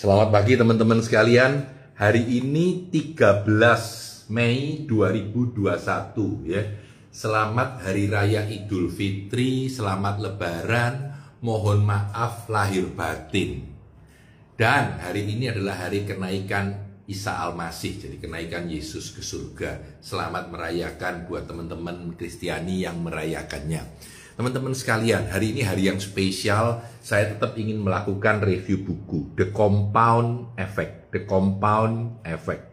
Selamat pagi teman-teman sekalian. Hari ini 13 Mei 2021 ya. Selamat Hari Raya Idul Fitri, selamat Lebaran, mohon maaf lahir batin. Dan hari ini adalah hari kenaikan Isa Al-Masih, jadi kenaikan Yesus ke surga. Selamat merayakan buat teman-teman Kristiani yang merayakannya. Teman-teman sekalian, hari ini hari yang spesial. Saya tetap ingin melakukan review buku The Compound Effect. The Compound Effect.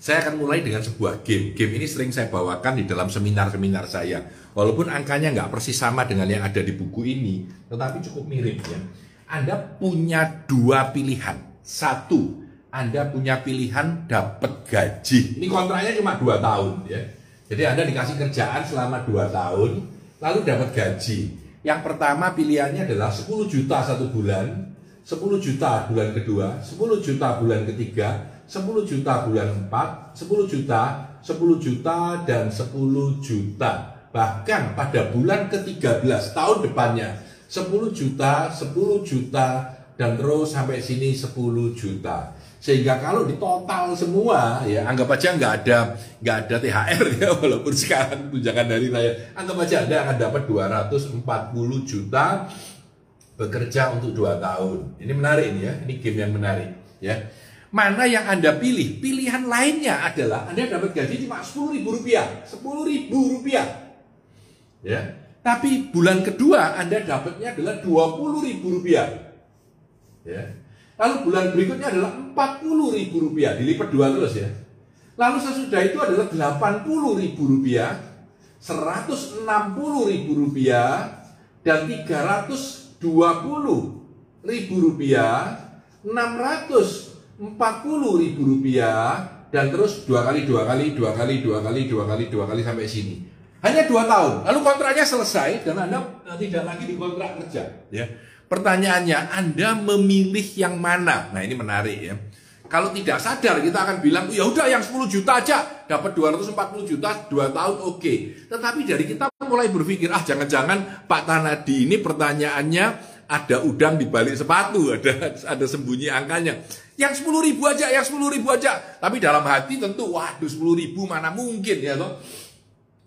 Saya akan mulai dengan sebuah game. Game ini sering saya bawakan di dalam seminar-seminar saya. Walaupun angkanya nggak persis sama dengan yang ada di buku ini, tetapi cukup mirip ya. Anda punya dua pilihan. Satu, Anda punya pilihan dapat gaji. Ini kontraknya cuma dua tahun ya. Jadi Anda dikasih kerjaan selama dua tahun, lalu dapat gaji. Yang pertama pilihannya adalah 10 juta satu bulan, 10 juta bulan kedua, 10 juta bulan ketiga, 10 juta bulan empat, 10 juta, 10 juta, dan 10 juta. Bahkan pada bulan ke-13 tahun depannya, 10 juta, 10 juta, dan terus sampai sini 10 juta. Sehingga kalau di total semua ya anggap aja nggak ada nggak ada THR ya walaupun sekarang tunjangan dari raya anggap aja Anda akan dapat 240 juta bekerja untuk dua tahun. Ini menarik ini ya, ini game yang menarik ya. Mana yang Anda pilih? Pilihan lainnya adalah Anda dapat gaji cuma 10 ribu rupiah, 10 ribu rupiah. Ya, tapi bulan kedua Anda dapatnya adalah 20 ribu rupiah. Ya, Lalu bulan berikutnya adalah 40 ribu rupiah, dilipat dua terus ya. Lalu sesudah itu adalah 80 ribu rupiah, 160 ribu rupiah, dan 320 ribu rupiah, 640 ribu rupiah, dan terus dua kali, dua kali, dua kali, dua kali, dua kali, dua kali sampai sini. Hanya dua tahun. Lalu kontraknya selesai dan Anda tidak lagi dikontrak kerja. Ya. Pertanyaannya, Anda memilih yang mana? Nah, ini menarik ya. Kalau tidak sadar kita akan bilang, ya udah yang 10 juta aja, dapat 240 juta 2 tahun oke. Okay. Tetapi dari kita mulai berpikir, ah jangan-jangan Pak Tanadi ini pertanyaannya ada udang di balik sepatu, ada ada sembunyi angkanya. Yang 10 ribu aja, yang 10 ribu aja. Tapi dalam hati tentu, waduh 10 ribu mana mungkin ya loh.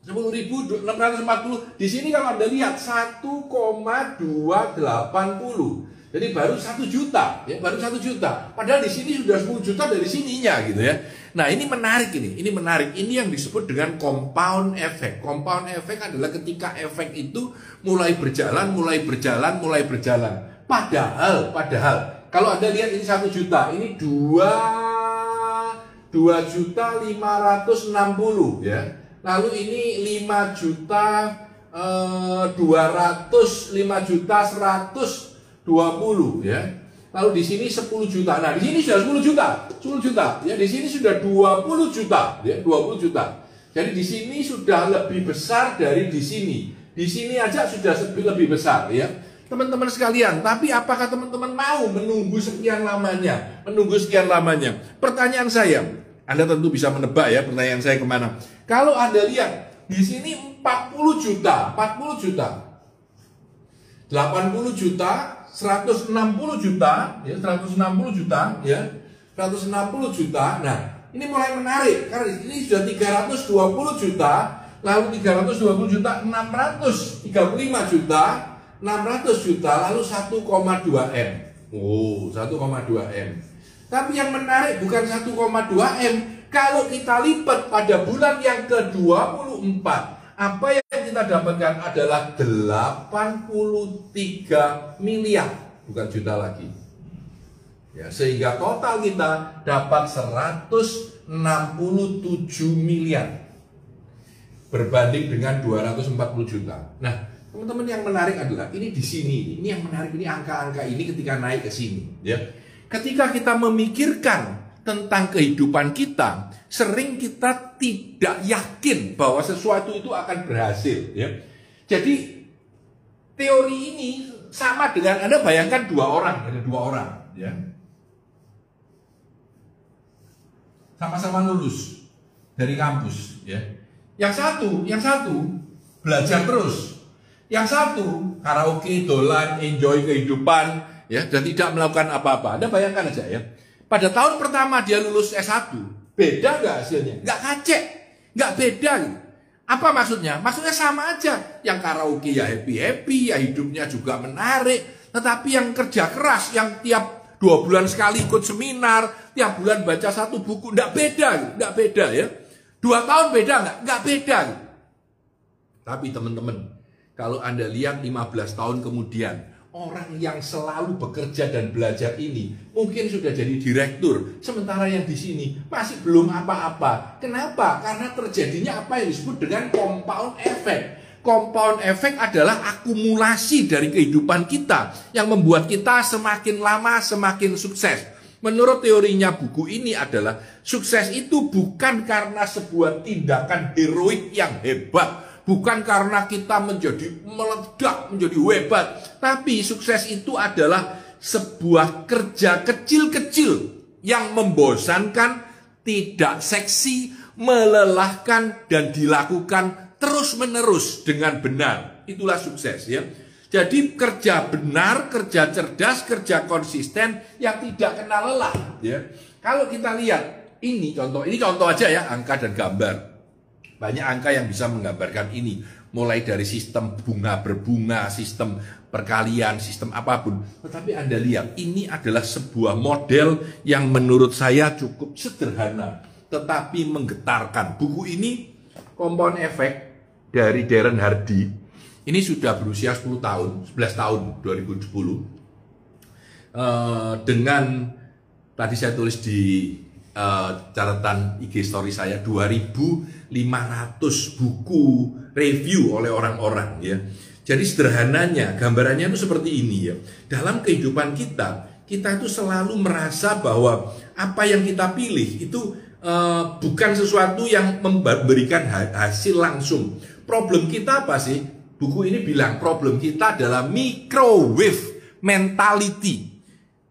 10.640 di sini kalau anda lihat 1,280 jadi baru satu juta ya baru satu juta. Padahal di sini sudah 10 juta dari sininya gitu ya. Nah ini menarik ini ini menarik. Ini yang disebut dengan compound effect. Compound effect adalah ketika efek itu mulai berjalan mulai berjalan mulai berjalan. Padahal padahal kalau anda lihat ini satu juta ini dua dua juta lima ratus enam puluh ya Lalu ini 5 juta eh, 200 5 juta 120 ya. Lalu di sini 10 juta. Nah, di sini sudah 10 juta. 10 juta. Ya, di sini sudah 20 juta, ya, 20 juta. Jadi di sini sudah lebih besar dari di sini. Di sini aja sudah lebih besar ya. Teman-teman sekalian, tapi apakah teman-teman mau menunggu sekian lamanya? Menunggu sekian lamanya. Pertanyaan saya, anda tentu bisa menebak ya pertanyaan saya ke mana. Kalau Anda lihat di sini 40 juta, 40 juta, 80 juta, 160 juta, ya 160 juta, ya 160 juta. Nah, ini mulai menarik karena di sini sudah 320 juta, lalu 320 juta, 635 juta, 600 juta, lalu 1,2 m. Oh, 1,2 m. Tapi yang menarik bukan 1,2 M. Kalau kita lipat pada bulan yang ke-24, apa yang kita dapatkan adalah 83 miliar, bukan juta lagi. Ya, sehingga total kita dapat 167 miliar berbanding dengan 240 juta. Nah, teman-teman yang menarik adalah ini di sini, ini yang menarik ini angka-angka ini ketika naik ke sini, ya. Ketika kita memikirkan tentang kehidupan kita, sering kita tidak yakin bahwa sesuatu itu akan berhasil. Ya. Jadi teori ini sama dengan Anda bayangkan dua orang, ada dua orang, ya. Sama-sama lulus dari kampus, ya. Yang satu, yang satu belajar terus. Yang satu karaoke, dolan, enjoy kehidupan, ya dan tidak melakukan apa-apa. Anda bayangkan aja ya. Pada tahun pertama dia lulus S1, beda nggak hasilnya? Nggak kacek, nggak beda. Gitu. Apa maksudnya? Maksudnya sama aja. Yang karaoke ya happy-happy, ya hidupnya juga menarik. Tetapi yang kerja keras, yang tiap dua bulan sekali ikut seminar, tiap bulan baca satu buku, nggak beda, gitu. nggak beda ya. Dua tahun beda nggak? Nggak beda. Gitu. Tapi teman-teman, kalau Anda lihat 15 tahun kemudian, orang yang selalu bekerja dan belajar ini mungkin sudah jadi direktur, sementara yang di sini masih belum apa-apa. Kenapa? Karena terjadinya apa yang disebut dengan compound effect. Compound effect adalah akumulasi dari kehidupan kita yang membuat kita semakin lama semakin sukses. Menurut teorinya buku ini adalah sukses itu bukan karena sebuah tindakan heroik yang hebat, bukan karena kita menjadi meledak, menjadi hebat, tapi sukses itu adalah sebuah kerja kecil-kecil yang membosankan, tidak seksi, melelahkan dan dilakukan terus-menerus dengan benar. Itulah sukses ya. Jadi kerja benar, kerja cerdas, kerja konsisten yang tidak kenal lelah ya. Kalau kita lihat ini contoh, ini contoh aja ya angka dan gambar. Banyak angka yang bisa menggambarkan ini. Mulai dari sistem bunga berbunga, sistem perkalian, sistem apa pun. Tetapi Anda lihat, ini adalah sebuah model yang menurut saya cukup sederhana. Tetapi menggetarkan. Buku ini, Compound Effect dari Darren Hardy. Ini sudah berusia 10 tahun, 11 tahun, 2010. Uh, dengan, tadi saya tulis di uh, catatan IG story saya 2500 buku review oleh orang-orang ya. Jadi sederhananya gambarannya itu seperti ini ya. Dalam kehidupan kita, kita itu selalu merasa bahwa apa yang kita pilih itu uh, bukan sesuatu yang memberikan hasil langsung. Problem kita apa sih? Buku ini bilang problem kita adalah microwave mentality.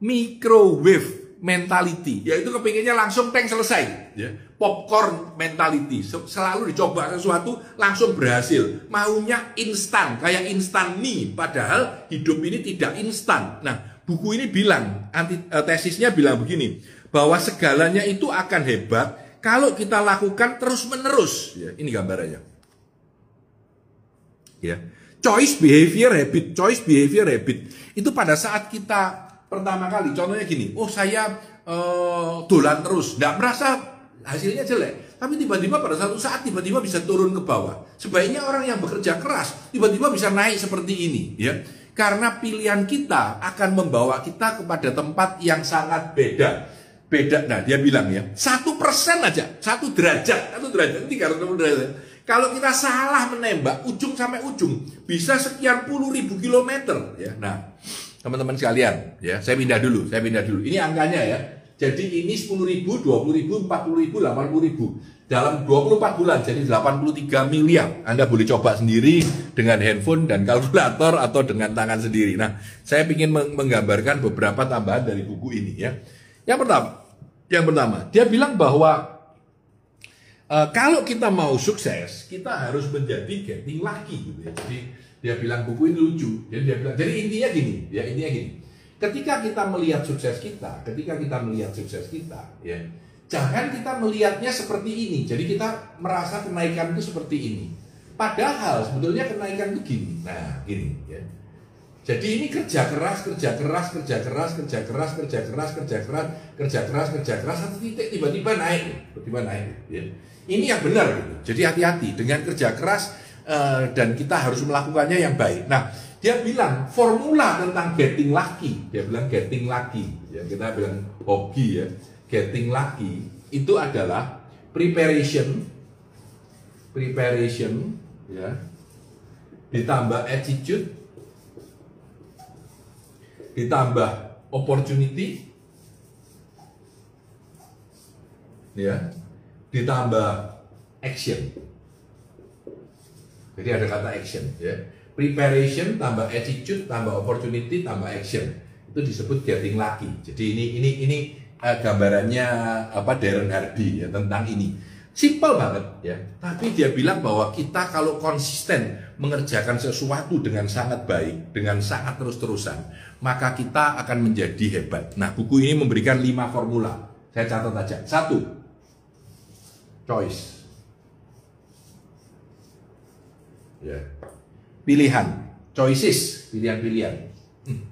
Microwave mentality, yaitu kepinginnya langsung tank selesai, ya. popcorn mentality, selalu dicoba sesuatu langsung berhasil, maunya instan, kayak instan mie, padahal hidup ini tidak instan. Nah, buku ini bilang, anti, eh, tesisnya bilang begini, bahwa segalanya itu akan hebat kalau kita lakukan terus menerus. Ya, ini gambarannya. Ya, choice behavior habit, choice behavior habit itu pada saat kita pertama kali. Contohnya gini oh saya uh, dolan terus. Nggak merasa hasilnya jelek. Tapi tiba-tiba pada satu saat tiba-tiba bisa turun ke bawah. Sebaiknya orang yang bekerja keras tiba-tiba bisa naik seperti ini ya. Karena pilihan kita akan membawa kita kepada tempat yang sangat beda. Beda nah dia bilang ya. Satu persen aja satu derajat satu derajat tiga ratus derajat. Kalau kita salah menembak ujung sampai ujung bisa sekian puluh ribu kilometer ya. Nah teman-teman sekalian ya saya pindah dulu saya pindah dulu. Ini angkanya ya. Jadi ini 10 ribu 20 ribu 40 ribu 80 ribu. Dalam 24 bulan jadi 83 miliar. Anda boleh coba sendiri dengan handphone dan kalkulator atau dengan tangan sendiri. Nah saya ingin menggambarkan beberapa tambahan dari buku ini ya. Yang pertama yang pertama dia bilang bahwa uh, kalau kita mau sukses kita harus menjadi getting lagi gitu ya. Jadi dia bilang buku ini lucu. Jadi dia bilang, jadi intinya gini, ya intinya gini. Ketika kita melihat sukses kita, ketika kita melihat sukses kita, ya jangan kita melihatnya seperti ini. Jadi kita merasa kenaikan itu seperti ini. Padahal sebetulnya kenaikan itu gini. Nah, gini ya. Jadi ini kerja keras, kerja keras, kerja keras, kerja keras, kerja keras, kerja keras, kerja keras, kerja keras, satu titik tiba-tiba naik, tiba-tiba naik. Ya. Ini yang benar gitu. Jadi hati-hati dengan kerja keras uh, dan kita harus melakukannya yang baik. Nah, dia bilang formula tentang getting lucky. Dia bilang getting lucky. Ya, kita bilang hoki ya. Getting lucky itu adalah preparation, preparation, ya, ditambah attitude, ditambah opportunity, ya, ditambah action. Jadi ada kata action ya. Preparation tambah attitude tambah opportunity tambah action. Itu disebut getting lucky. Jadi ini ini ini uh, gambarannya apa Darren Hardy ya tentang ini. Simple banget ya. Tapi dia bilang bahwa kita kalau konsisten mengerjakan sesuatu dengan sangat baik, dengan sangat terus-terusan, maka kita akan menjadi hebat. Nah, buku ini memberikan lima formula. Saya catat aja. Satu, choice. Ya. Pilihan, choices, pilihan-pilihan. Hmm.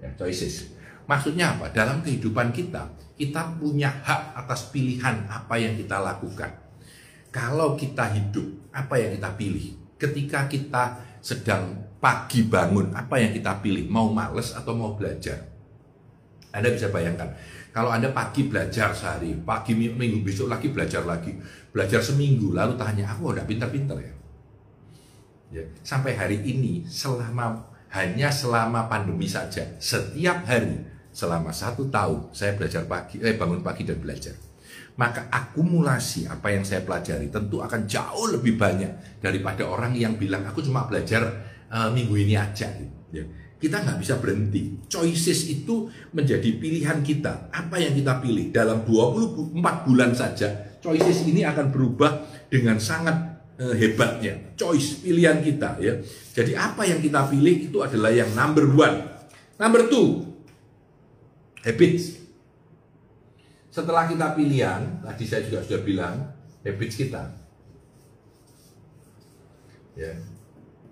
Ya, choices. Maksudnya apa? Dalam kehidupan kita, kita punya hak atas pilihan apa yang kita lakukan. Kalau kita hidup, apa yang kita pilih? Ketika kita sedang pagi bangun, apa yang kita pilih? Mau males atau mau belajar? Anda bisa bayangkan, kalau Anda pagi belajar sehari, pagi minggu besok lagi belajar lagi, belajar seminggu, lalu tanya, aku udah pintar-pintar ya? Ya? Sampai hari ini, selama hanya selama pandemi saja, setiap hari selama satu tahun saya belajar pagi, eh bangun pagi dan belajar. Maka akumulasi apa yang saya pelajari tentu akan jauh lebih banyak daripada orang yang bilang aku cuma belajar uh, minggu ini aja. Ya. Kita nggak bisa berhenti. Choices itu menjadi pilihan kita. Apa yang kita pilih dalam 24 bulan saja, choices ini akan berubah dengan sangat hebatnya. Choice pilihan kita ya. Jadi apa yang kita pilih itu adalah yang number one. Number two, habits. Setelah kita pilihan, tadi saya juga sudah bilang, habits kita. Ya.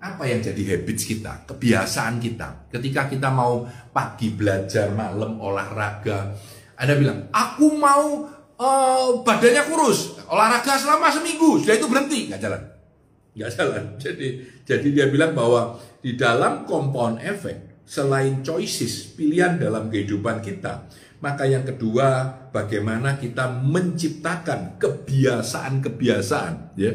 Apa yang jadi habits kita, kebiasaan kita. Ketika kita mau pagi belajar, malam olahraga, Anda bilang, aku mau uh, badannya kurus, olahraga selama seminggu, sudah itu berhenti, nggak jalan. Nggak jalan. Jadi, jadi dia bilang bahwa di dalam compound effect, selain choices, pilihan dalam kehidupan kita, maka yang kedua, bagaimana kita menciptakan kebiasaan-kebiasaan, ya.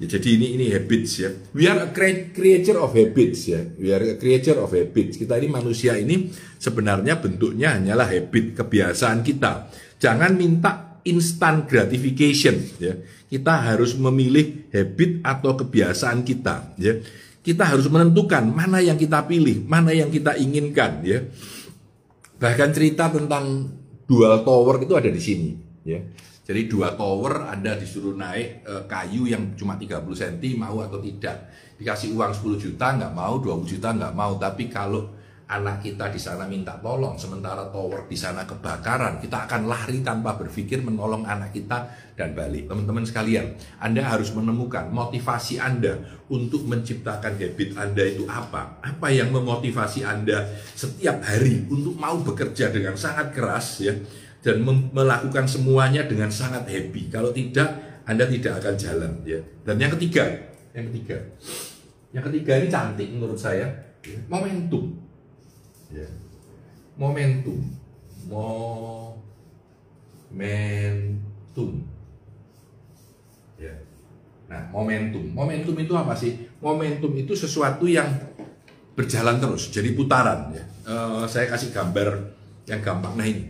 ya. Jadi ini ini habits ya. We are a creature of habits ya. We are a creature of habits. Kita ini manusia ini sebenarnya bentuknya hanyalah habit, kebiasaan kita. Jangan minta instant gratification ya. Kita harus memilih habit atau kebiasaan kita ya kita harus menentukan mana yang kita pilih, mana yang kita inginkan ya. Bahkan cerita tentang dual tower itu ada di sini ya. Jadi dua tower Anda disuruh naik e, kayu yang cuma 30 cm mau atau tidak. Dikasih uang 10 juta nggak mau, 20 juta nggak mau. Tapi kalau anak kita di sana minta tolong, sementara tower di sana kebakaran, kita akan lari tanpa berpikir menolong anak kita dan balik. Teman-teman sekalian, Anda harus menemukan motivasi Anda untuk menciptakan habit Anda itu apa? Apa yang memotivasi Anda setiap hari untuk mau bekerja dengan sangat keras ya dan melakukan semuanya dengan sangat happy. Kalau tidak, Anda tidak akan jalan ya. Dan yang ketiga, yang ketiga. Yang ketiga ini cantik menurut saya, ya, momentum ya. momentum. Momentum. Ya. Nah momentum. Momentum itu apa sih? Momentum itu sesuatu yang berjalan terus jadi putaran ya. Uh, saya kasih gambar yang gampang. Nah ini.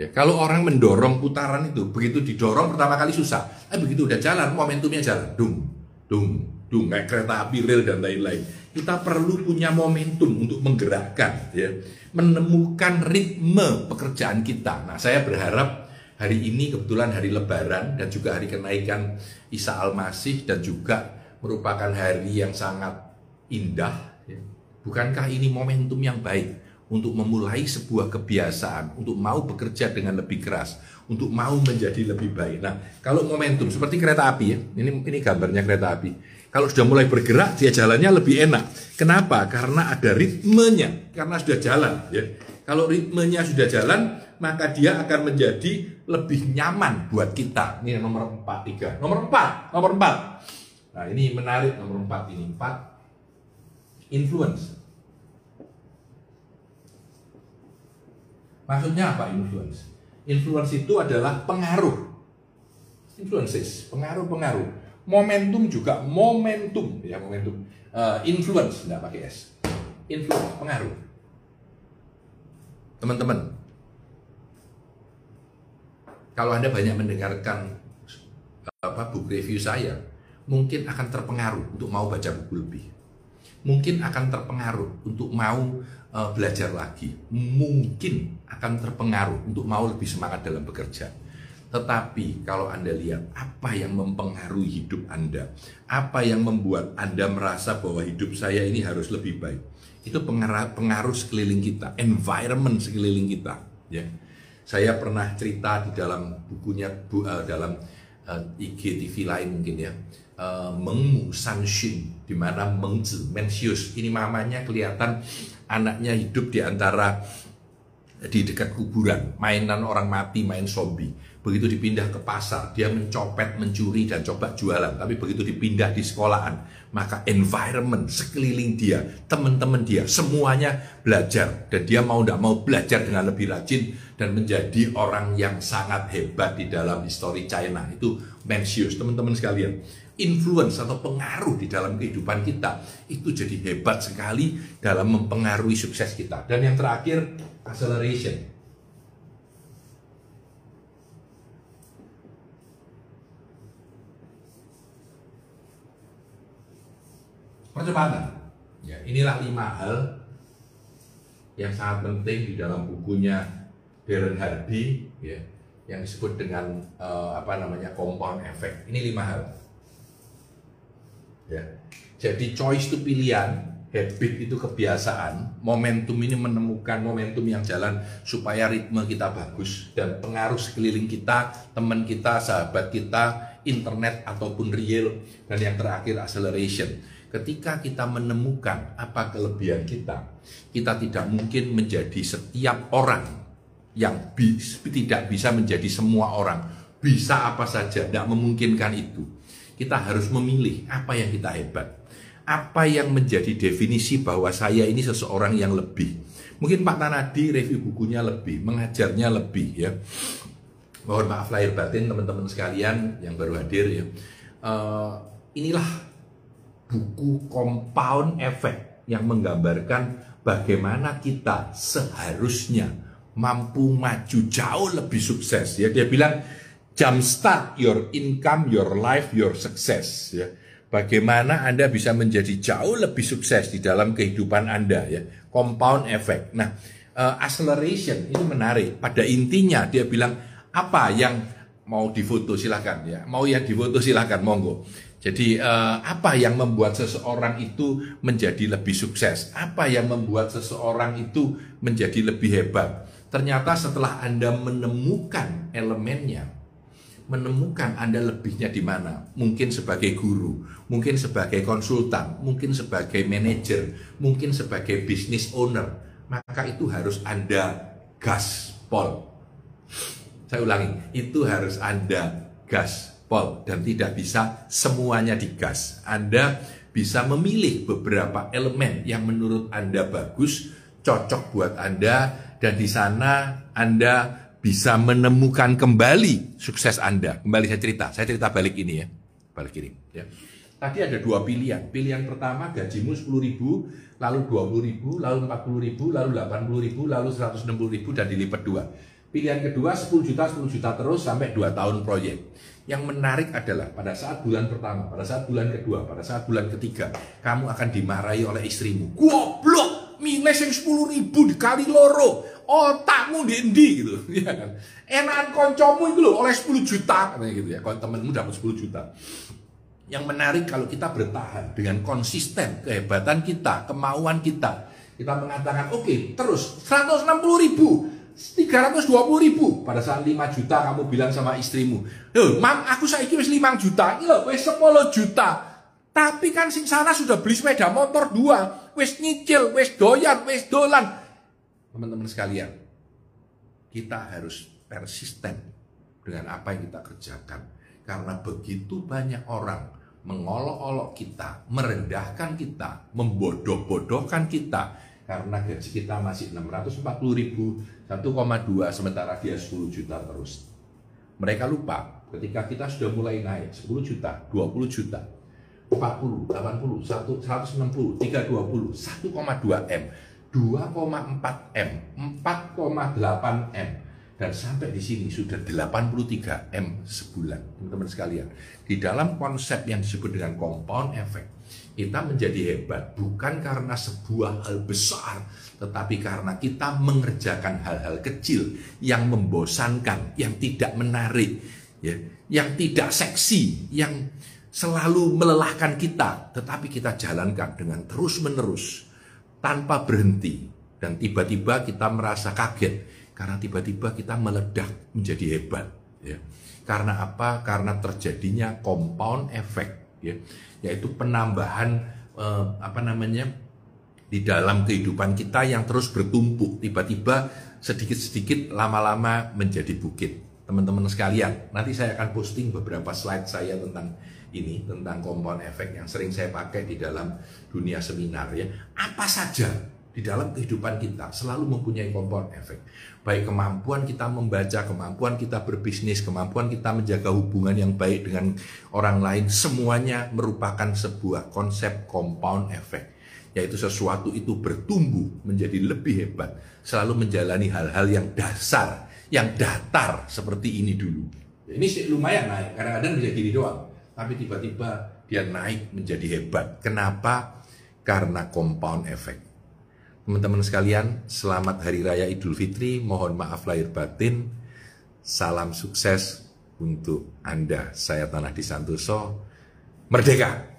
Ya kalau orang mendorong putaran itu begitu didorong pertama kali susah. Eh begitu udah jalan momentumnya jalan. Dung dung kayak kereta api rel dan lain-lain. Kita perlu punya momentum untuk menggerakkan ya. Menemukan ritme pekerjaan kita. Nah saya berharap hari ini kebetulan hari lebaran dan juga hari kenaikan Isa Al-Masih dan juga merupakan hari yang sangat indah ya. bukankah ini momentum yang baik untuk memulai sebuah kebiasaan, untuk mau bekerja dengan lebih keras, untuk mau menjadi lebih baik. Nah, kalau momentum seperti kereta api ya, ini ini gambarnya kereta api. Kalau sudah mulai bergerak, dia jalannya lebih enak. Kenapa? Karena ada ritmenya, karena sudah jalan. Ya. Kalau ritmenya sudah jalan, maka dia akan menjadi lebih nyaman buat kita. Ini nomor 4, 3. Nomor 4, nomor 4. Nah ini menarik nomor 4 ini. 4, influence. Maksudnya apa influence? Influence itu adalah pengaruh. Influences, pengaruh-pengaruh. Momentum juga momentum. Ya momentum. Uh, influence tidak pakai s. Influence pengaruh. Teman-teman. Kalau anda banyak mendengarkan apa buku review saya mungkin akan terpengaruh untuk mau baca buku lebih mungkin akan terpengaruh untuk mau uh, belajar lagi. Mungkin akan terpengaruh untuk mau lebih semangat dalam bekerja. Tetapi kalau Anda lihat apa yang mempengaruhi hidup Anda, apa yang membuat Anda merasa bahwa hidup saya ini harus lebih baik, itu pengaruh, sekeliling kita, environment sekeliling kita. Ya, saya pernah cerita di dalam bukunya, bu, uh, dalam uh, eh, IGTV lain mungkin ya, uh, Meng Sanshin, di mana Meng Mencius, ini mamanya kelihatan anaknya hidup di antara di dekat kuburan, mainan orang mati, main zombie begitu dipindah ke pasar, dia mencopet, mencuri, dan coba jualan. Tapi begitu dipindah di sekolahan, maka environment sekeliling dia, teman-teman dia, semuanya belajar. Dan dia mau tidak mau belajar dengan lebih rajin dan menjadi orang yang sangat hebat di dalam histori China. Itu Mencius, teman-teman sekalian. Influence atau pengaruh di dalam kehidupan kita itu jadi hebat sekali dalam mempengaruhi sukses kita. Dan yang terakhir, acceleration percepatan. Ya, inilah lima hal yang sangat penting di dalam bukunya Darren Hardy ya, yang disebut dengan uh, apa namanya compound effect. Ini lima hal. Ya. Jadi choice itu pilihan, habit itu kebiasaan, momentum ini menemukan momentum yang jalan supaya ritme kita bagus dan pengaruh sekeliling kita, teman kita, sahabat kita, internet ataupun real dan yang terakhir acceleration ketika kita menemukan apa kelebihan kita, kita tidak mungkin menjadi setiap orang yang bi tidak bisa menjadi semua orang. Bisa apa saja, tidak memungkinkan itu. Kita harus memilih apa yang kita hebat. Apa yang menjadi definisi bahwa saya ini seseorang yang lebih. Mungkin Pak Tanadi review bukunya lebih, mengajarnya lebih ya. Mohon maaf lahir batin teman-teman sekalian yang baru hadir ya. Uh, inilah buku Compound Effect yang menggambarkan bagaimana kita seharusnya mampu maju jauh lebih sukses ya dia bilang jumpstart your income your life your success ya. Bagaimana Anda bisa menjadi jauh lebih sukses di dalam kehidupan Anda ya. Compound effect. Nah uh, acceleration ini menarik. Pada intinya dia bilang apa yang mau difoto silahkan ya. Mau ya difoto silahkan monggo. Jadi uh, apa yang membuat seseorang itu menjadi lebih sukses? Apa yang membuat seseorang itu menjadi lebih hebat? Ternyata setelah Anda menemukan elemennya, menemukan Anda lebihnya di mana? Mungkin sebagai guru, mungkin sebagai konsultan, mungkin sebagai manajer, mungkin sebagai business owner, maka itu harus Anda gaspol. Saya ulangi, itu harus Anda gas pol dan tidak bisa semuanya digas. Anda bisa memilih beberapa elemen yang menurut Anda bagus, cocok buat Anda dan di sana Anda bisa menemukan kembali sukses Anda. Kembali saya cerita, saya cerita balik ini ya. Balik ini ya. Tadi ada dua pilihan. Pilihan pertama gajimu 10 ribu, lalu 20 ribu, lalu 40 ribu, lalu 80 ribu, lalu 160 ribu dan dilipat dua. Pilihan kedua 10 juta, 10 juta terus sampai 2 tahun proyek. Yang menarik adalah pada saat bulan pertama, pada saat bulan kedua, pada saat bulan ketiga, kamu akan dimarahi oleh istrimu. Goblok, minus yang 10 ribu dikali loro, otakmu di gitu. Ya kan? Enakan koncomu itu loh oleh 10 juta, katanya gitu ya. Kalau temenmu dapat 10 juta. Yang menarik kalau kita bertahan dengan konsisten kehebatan kita, kemauan kita. Kita mengatakan, oke, okay, terus 160 ribu 320 ribu pada saat 5 juta kamu bilang sama istrimu Loh, mam aku saiki wis 5 juta ini loh wis 10 juta tapi kan sing sana sudah beli sepeda motor dua wis nyicil, wis doyan, wis dolan teman-teman sekalian kita harus persisten dengan apa yang kita kerjakan karena begitu banyak orang mengolok-olok kita, merendahkan kita, membodoh-bodohkan kita karena gaji kita masih 640 ribu, 1,2 sementara dia 10 juta terus. Mereka lupa ketika kita sudah mulai naik 10 juta, 20 juta, 40, 80, 160, 320, 1,2 M, 2,4 M, 4,8 M, dan sampai di sini sudah 83 M sebulan, teman-teman sekalian. Di dalam konsep yang disebut dengan compound effect, kita menjadi hebat bukan karena sebuah hal besar, tetapi karena kita mengerjakan hal-hal kecil yang membosankan, yang tidak menarik, ya, yang tidak seksi, yang selalu melelahkan kita, tetapi kita jalankan dengan terus-menerus tanpa berhenti. Dan tiba-tiba kita merasa kaget. Karena tiba-tiba kita meledak menjadi hebat, ya. Karena apa? Karena terjadinya compound effect, ya. Yaitu penambahan eh, apa namanya di dalam kehidupan kita yang terus bertumpuk. Tiba-tiba sedikit-sedikit lama-lama menjadi bukit. Teman-teman sekalian nanti saya akan posting beberapa slide saya tentang ini tentang compound effect yang sering saya pakai di dalam dunia seminar ya apa saja di dalam kehidupan kita selalu mempunyai compound effect. Baik kemampuan kita membaca, kemampuan kita berbisnis, kemampuan kita menjaga hubungan yang baik dengan orang lain, semuanya merupakan sebuah konsep compound effect. Yaitu sesuatu itu bertumbuh menjadi lebih hebat, selalu menjalani hal-hal yang dasar, yang datar seperti ini dulu. Ini lumayan naik, kadang-kadang bisa gini doang. Tapi tiba-tiba dia naik menjadi hebat. Kenapa? Karena compound effect Teman-teman sekalian, selamat Hari Raya Idul Fitri. Mohon maaf lahir batin. Salam sukses untuk Anda. Saya Tanah Disantoso. Merdeka!